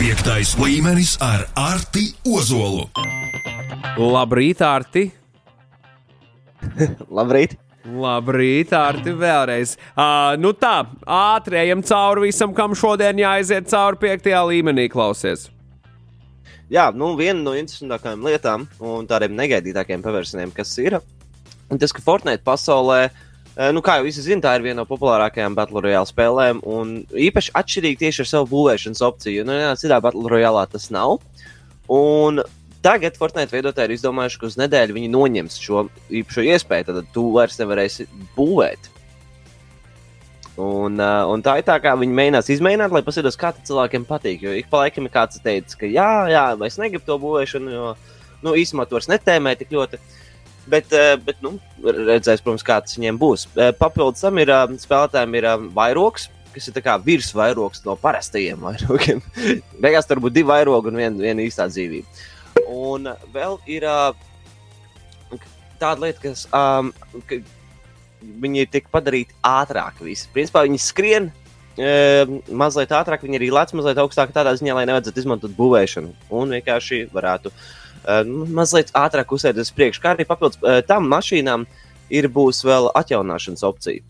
Piektais līmenis ar Arti Ozolu. Labrīt, Arti! Labrīt! Labrīt, Arti, vēlreiz. Uh, nu tā, ātri ejam cauri visam, kam šodien jāaiziet cauri piektajā līmenī, klausies. Jā, nu, viena no interesantākajām lietām un tādiem negaidītākiem pavērsieniem, kas ir tas, ka Fortnite pasaulē, nu, kā jau visi zina, tā ir viena no populārākajām Battle Royale spēlēm, un īpaši atšķirīgi tieši ar savu būvēšanas opciju. Nu, jā, citā Battle Royale tas nav. Un tagad Fortnite veidotāji ir izdomājuši, ka uz nedēļu viņi noņems šo īpašo iespēju, tad tu vairs nevarēsi būvēt. Un, uh, un tā ir tā, kā viņi mēģinās izmēģināt, lai paskatītos, kā cilvēkiem patīk. Jo ik pa laikam ir kāds teicis, ka jā, jā, es negribu to būvēšanu, jo nu, īsumā to vairs netēmē tik ļoti. Uh, bet nu, redzēs, protams, kā tas viņiem būs. Uh, papildus tam ir uh, spēlētājiem ir uh, vairogs, kas ir virsvairogs no parastajiem vairogiem. Beigās tur būs divi vairogi un viena vien īstā dzīvība. Un vēl ir uh, tāda lieta, kas. Um, ka, viņi tiek padarīti ātrāk. Visi. Principā viņi skrien e, mazliet ātrāk, viņi arī lec mazliet augstāk, tādā ziņā, lai nevajadzētu izmantot būvēšanu un vienkārši varētu e, mazliet ātrāk uzsēsties uz priekšu. Kā arī papildus e, tam mašīnām ir būs vēl atjaunāšanas opcija.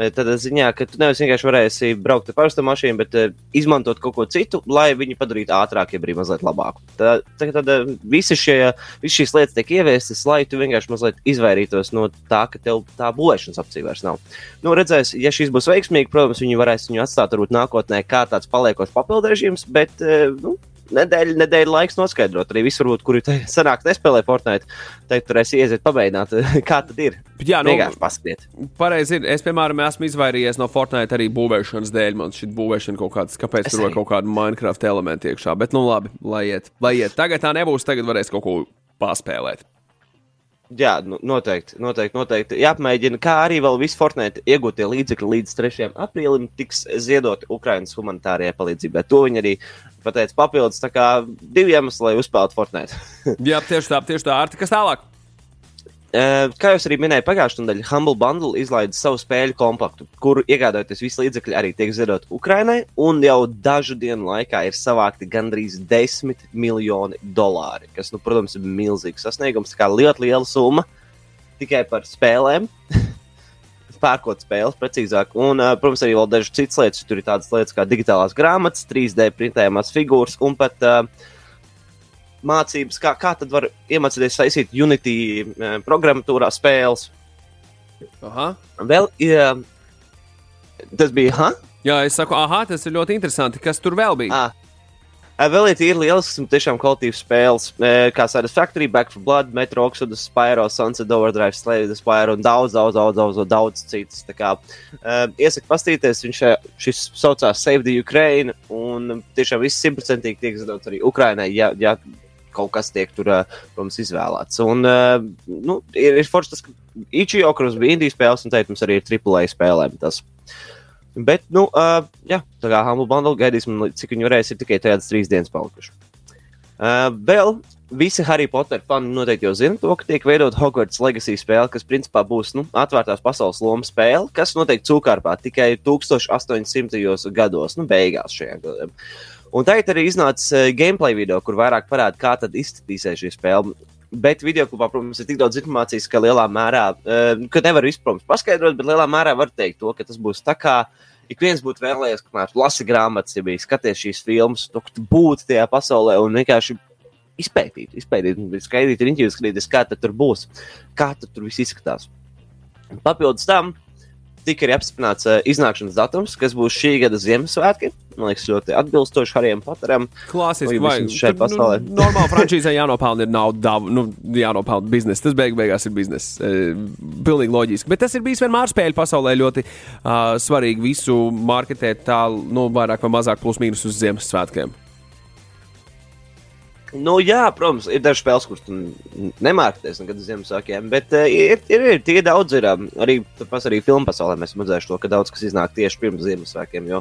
Eh, Tādā ziņā, ka tu nevis vienkārši varēsi braukt ar parastu mašīnu, bet izmantot kaut ko citu, lai viņu padarītu ātrāku, ja arī mazliet labāku. Tad, tad, tad visi šie, visi šīs lietas tiek ieviestas, lai tu vienkārši mazliet izvairītos no tā, ka tev tā būvēšanas opcija vairs nav. Nu, redzēs, ja šis būs veiksmīgi, protams, viņi varēs viņu atstāt varbūt nākotnē kā tāds paliekošs papildu režīms, bet nu, nedēļa, nedēļa laiks noskaidrot. Arī visur, kur sanāk, nespēlē Fortnite, tad tur es iesiet pamēģināt, kā tad ir. Jā, nu, vienkārši paskatiet. Pareizi ir. Es, piemēram, esmu izvairījies no Fortnite arī būvēšanas dēļ. Man šī būvēšana kaut kāds, kāpēc es tur ir kaut kāda Minecraft elementa iekšā. Bet, nu labi, lai iet, lai iet. Tagad tā nebūs, tagad varēs kaut ko paspēlēt. Jā, nu, noteikti, noteikti, noteikti. Jāpamēģina, kā arī vēl visi Fortnite iegūtie līdzekļi līdz 3. aprīlim tiks ziedoti Ukraiņas humanitārajai palīdzībai. To viņi arī pateica papildus. Tā kā divi iemesli, lai uzspēlētu Fortnite. Jā, tieši tā, tieši tā. Arti, kas tālāk? Kā jau arī minēju, pagājušajā nedēļā Humble Bundle izlaida savu spēļu kompaktu, kuru iegādājoties visi līdzekļi arī tiek ziedoti Ukrainai, un jau dažu dienu laikā ir savākti gandrīz 10 miljoni dolāri, kas, nu, protams, ir milzīgs sasniegums. Kā ļoti liela summa tikai par spēlēm. Pērkot spēles, precīzāk, un, protams, arī vēl dažas citas lietas. Tur ir tādas lietas kā digitālās grāmatas, 3D printējumās figūras un pat uh, mācības, kā, kā tad var iemācīties saistīt Unity uh, programmatūrā spēles. Aha. Vēl. Uh, tas bija. Ha? Jā, es saku, ah, tas ir ļoti interesanti. Kas tur vēl bija? Ah. Vēl ir tīri lielisks un tiešām kvalitīvs spēles, kā Satisfactory, Back for Blood, Metro Exodus, Spyro, Sunset Overdrive, Slave the Spyro un daudz, daudz, daudz, daudz, daudz, citas. Tā kā uh, iesaku pastīties, viņš šis saucās Save the Ukraine un tiešām viss simtprocentīgi tiek izdots arī Ukrainai, ja, ja kaut kas tiek tur, protams, izvēlēts. Un, nu, ir, ir forši tas, ka Ichio, kurš bija Indijas spēles, un teikt, mums arī ir AAA spēlēm. Tas. Bet, nu, uh, jā, tā kā Humble Bundle gaidīsim, cik viņi varēs, ir tikai tādas trīs dienas palikušas. Uh, vēl visi Harry Potter fani noteikti jau zina to, ka tiek veidot Hogwarts Legacy spēle, kas principā būs nu, atvērtās pasaules loma spēle, kas noteikti cūkārpā tikai 1800. gados, nu, beigās šajā gadā. Un tagad arī iznāca uh, gameplay video, kur vairāk parāda, kā tad izskatīsies šī spēle. Bet video klubā, protams, ir tik daudz informācijas, ka lielā mērā, uh, ka nevar vispār paskaidrot, bet lielā mērā var teikt to, ka tas būs tā kā ik viens būtu vēlējies, kamēr lasi grāmatas, ja bija skaties šīs filmas, to, būtu tajā pasaulē un vienkārši izpētīt, izpētīt, skaidrīt riņķi, skatīties, kā tur būs, kā tur viss izskatās. Papildus tam tika arī apstiprināts uh, iznākšanas datums, kas būs šī gada Ziemassvētki. Man liekas, ļoti atbilstoši Harijam Poteram. Klasiski, vai šai pasaulē. Nu, normāli frančīzē jānopelna ir nauda, nu, jānopelna biznesa. Tas beig beigās ir biznesa. E, pilnīgi loģiski. Bet tas ir bijis vienmēr spēļu pasaulē ļoti uh, svarīgi visu marketēt tā, nu, vairāk vai mazāk plus mīnus uz Ziemassvētkiem. Nu, jā, protams, ir dažas spēles, kuras nemārkties nekad uz Ziemassvētkiem, bet uh, ir, ir, ir tie daudz, ir um, arī, arī filmu pasaulē mēs redzēsim to, ka daudz kas iznāk tieši pirms Ziemassvētkiem, jo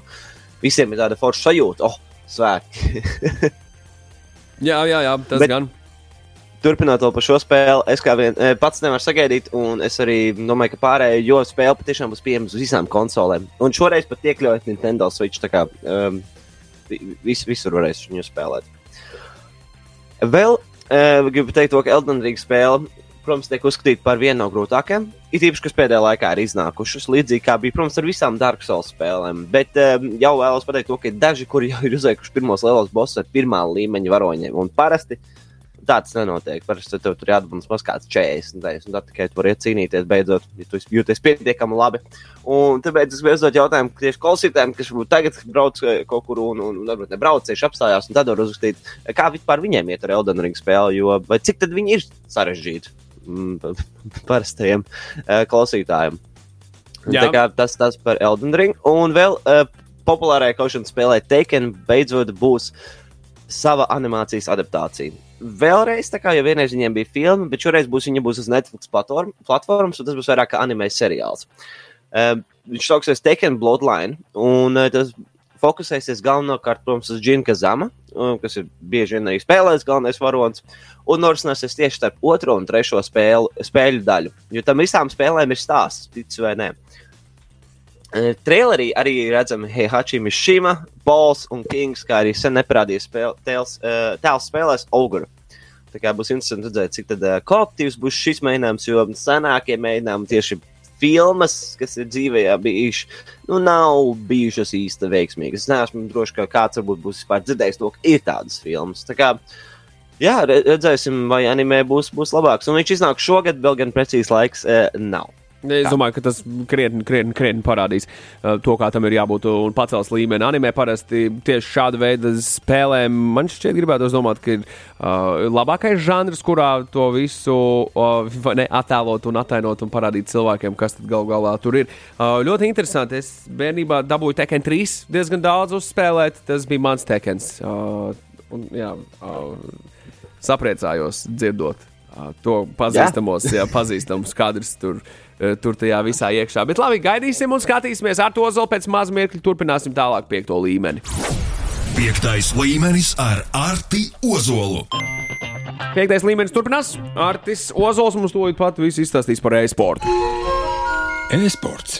visiem ir tāda forša sajūta, oh, svētki. jā, jā, jā, tas bet, gan. Turpinot par šo spēli, es kā vien, pats nevaru sagaidīt, un es arī domāju, ka pārējie, jo spēle patiešām būs pieejama uz visām konsolēm. Un šoreiz pat iekļaujot Nintendo Switch. Kā, um, vis, visur varēs viņu spēlēt. Vēl uh, gribu teikt, to, ka Elden Ring spēle, protams, tiek uzskatīta par vienu no grūtākajām. It īpaši, kas pēdējā laikā ir iznākušas, līdzīgi kā bija, protams, ar visām Dark Souls spēlēm. Bet um, jau vēlos pateikt, to, ka ir daži, kuri jau ir uzveikuši pirmos lielos bosus ar pirmā līmeņa varoņiem. Un parasti uh, Tā tas nenotiek. Parasti tev tur jādabū maz kāds 40 reizes, un tad tikai tu vari cīnīties beidzot, ja tu jūties pietiekami labi. Un tāpēc es uzdot jautājumu tieši klausītājiem, kas tagad brauc eh, kaut kur un, un, un varbūt nebrauc tieši apstājās, un tad var uzrakstīt, kā vispār viņiem iet ar Elden Ring spēli, jo vai cik tad viņi ir sarežģīti mm, parastajiem uh, klausītājiem. Tas tas par Elden Ring. Un vēl uh, populārajā kaušanas spēlē Taken beidzot būs sava animācijas adaptācija vēlreiz, tā kā jau vienreiz viņiem bija filma, bet šoreiz būs viņa būs uz Netflix platform, platformas, un tas būs vairāk kā anime seriāls. Uh, viņš sauksies Tekken Bloodline, un uh, tas fokusēsies galvenokārt, protams, uz Džina Kazama, um, kas ir bieži vien arī spēlējis galvenais varonis, un norisināsies tieši starp otro un trešo spēlu, spēļu daļu. Jo tam visām spēlēm ir stāsts, ticis vai nē. Uh, trailerī arī redzami Heihachi Mishima, Pols un Kings, kā arī sen neparādījis tēls, uh, tēls spēlēs Oguru. Tā kā būs interesanti redzēt, cik tad, uh, kolektīvs būs šis mēģinājums, jo senākie mēģinājumi tieši filmas, kas ir dzīvē bijuši, nu, nav bijušas īsti veiksmīgas. Es neesmu drošs, ka kāds varbūt būs vispār dzirdējis to, ka ir tādas filmas. Tā kā, jā, redzēsim, vai anime būs, būs labāks. Un viņš iznāk šogad, vēl gan precīzi laiks uh, nav. Es domāju, ka tas krietni, krietni, krietni parādīs uh, to, kā tam ir jābūt un pacels līmeni. Animē parasti tieši šāda veida spēlēm man šķiet, gribētu domāt, ka ir uh, labākais žanrs, kurā to visu uh, ne, attēlot un atainot un parādīt cilvēkiem, kas gal galā tur ir. Uh, ļoti interesanti. Es bērnībā dabūju Tekken 3 diezgan daudz uzspēlēt. Tas bija mans Tekkens. Uh, un, jā, uh, sapriecājos dzirdot. Uh, to pazīstamos, jā? Jā, pazīstamos kadrus tur uh, tur tajā visā iekšā. Bet labi, gaidīsim un skatīsimies ar to zolu pēc maz mirkļa. Turpināsim tālāk piekto līmeni. Piektais līmenis ar Arti Ozolu. Piektais līmenis turpinās. Artis Ozols mums to pat visu izstāstīs par e-sportu. E-sports.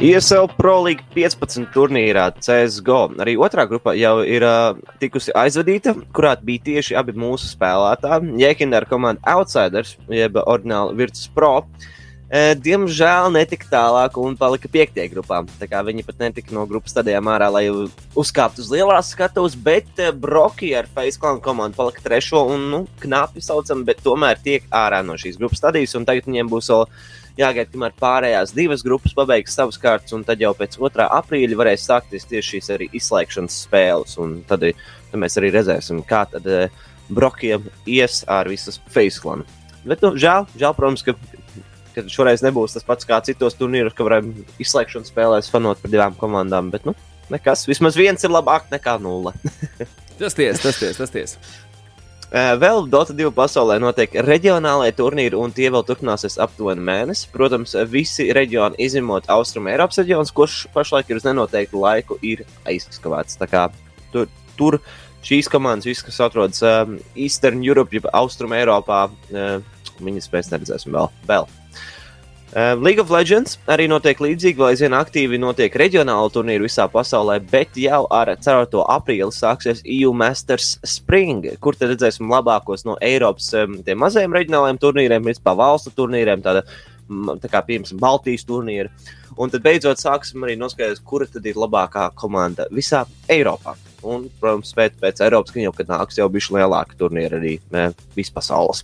ESL Pro League 15 turnīrā CSGO. Arī otrā grupa jau ir uh, tikusi aizvadīta, kurā bija tieši abi mūsu spēlētāji. Jēkina ar komandu Outsiders, jeb oriģināli Virtus Pro. Uh, diemžēl netika tālāk un palika piektajā grupā. Viņi pat netika no grupas stadijām ārā, lai uzkāptu uz lielās skatuves, bet uh, Broki ar Faceklānu komandu palika trešo un nu, knapi saucam, bet tomēr tiek ārā no šīs grupas stadijas. Tagad viņiem būs vēl jāgaida, kamēr pārējās divas grupas pabeigs savas kārtas, un tad jau pēc 2. aprīļa varēs sākties tieši šīs arī izslēgšanas spēles. Tad, tad mēs arī redzēsim, kā tad uh, brokiem ies ar visas faceklanu. Bet, nu, žēl, žēl, protams, ka, ka šoreiz nebūs tas pats kā citos turnīros, ka varam izslēgšanas spēlēs fanot par divām komandām. Bet, nu, nekas, vismaz viens ir labāk nekā nulle. tas tiesa, tas tiesa, tas tiesa. Eh, vēl Dota 2 pasaulē notiek reģionālai turnīri, un tie vēl turpināsies aptuveni mēnesi. Protams, visi reģioni, izņemot Austrum Eiropas reģionus, kurš pašlaik ir uz nenoteiktu laiku, ir aizskavēts. Tur, tur šīs komandas, visas, kas atrodas um, Eastern Europe, jeb Austrum Eiropā, uh, viņas mēs neredzēsim vēl. vēl. Uh, League of Legends arī notiek līdzīgi, vai aizvien aktīvi notiek reģionāla turnīra visā pasaulē, bet jau ar 4. aprīli sāksies EU Masters Spring, kur tad redzēsim labākos no Eiropas mazajiem reģionālajiem turnīriem, līdz pa valstu turnīriem, tāda, tā kā piemēram Baltijas turnīra. Un tad beidzot sāksim arī noskaidrot, kura tad ir labākā komanda visā Eiropā. Un, protams, pēc, pēc Eiropas, ka jau kad nāks jau bijuši lielāki turnīri arī vispasaules.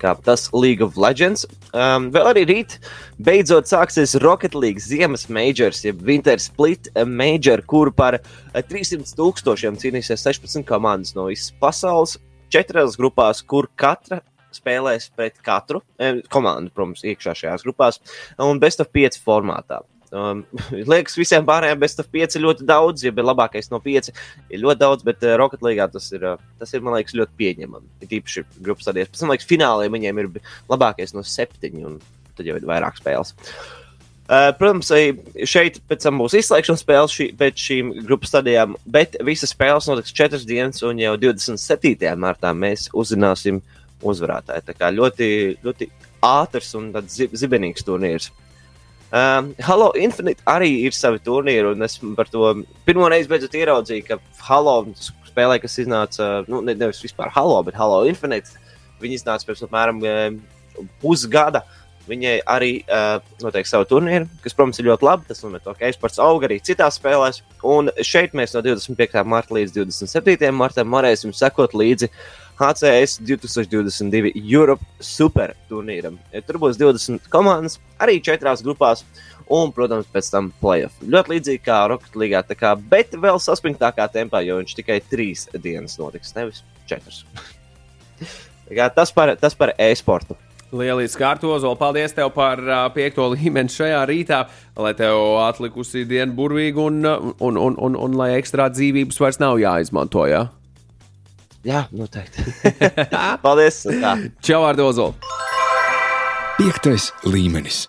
Tas League of Legends. Um, vēl arī rīt beidzot sāksies Rocket League Ziemas Majors, jeb Winter Split Major, kur par 300 uh, tūkstošiem cīnīsies 16 komandas no visas pasaules, četrās grupās, kur katra spēlēs pret katru eh, komandu, protams, iekšā šajās grupās, un best of 5 formātā. Um, liekas, visiem pārējiem best of 5 ir ļoti daudz, ja labākais no 5 ir ļoti daudz, bet uh, Rocket League tas ir, uh, tas ir, man liekas, ļoti pieņemami. Ir īpaši grupas stadijas. Pēc tam, liekas, finālē viņiem ir labākais no 7, un tad jau ir vairāk spēles. Uh, protams, šeit pēc tam būs izslēgšanas spēles šī, pēc šīm grupas stadijām, bet visas spēles notiks 4 dienas, un jau 27. martā mēs uzzināsim uzvarētāju. Tā kā ļoti, ļoti ātrs un zibenīgs turnīrs. Um, Halo Infinite arī ir savi turnīri, un es par to pirmo reizi beidzot ieraudzīju, ka Halo spēlē, kas iznāca, nu, ne, nevis vispār Halo, bet Halo Infinite, viņi iznāca pirms apmēram pusgada. Viņai arī uh, noteikti savu turnīru, kas, protams, ir ļoti labi. Tas nozīmē, ka eksports aug arī citās spēlēs. Un šeit mēs no 25. marta līdz 27. martam varēsim sekot līdzi HCS 2022 Europe Super turnīram. Tur būs 20 komandas, arī četrās grupās. Un, protams, pēc tam playoff. Ļoti līdzīgi kā Rocket League, kā, bet vēl saspringtākā tempā, jo viņš tikai trīs dienas notiks, nevis četras. tas par, tas par e-sportu. Lielīgs kārtos, vēl paldies tev par piekto līmeni šajā rītā, lai tev atlikusi diena burvīga un, un, un, un, un, un lai ekstrā dzīvības vairs nav jāizmanto. Ja? Jā, noteikti. paldies! Čau, Ardozo! Piektais līmenis.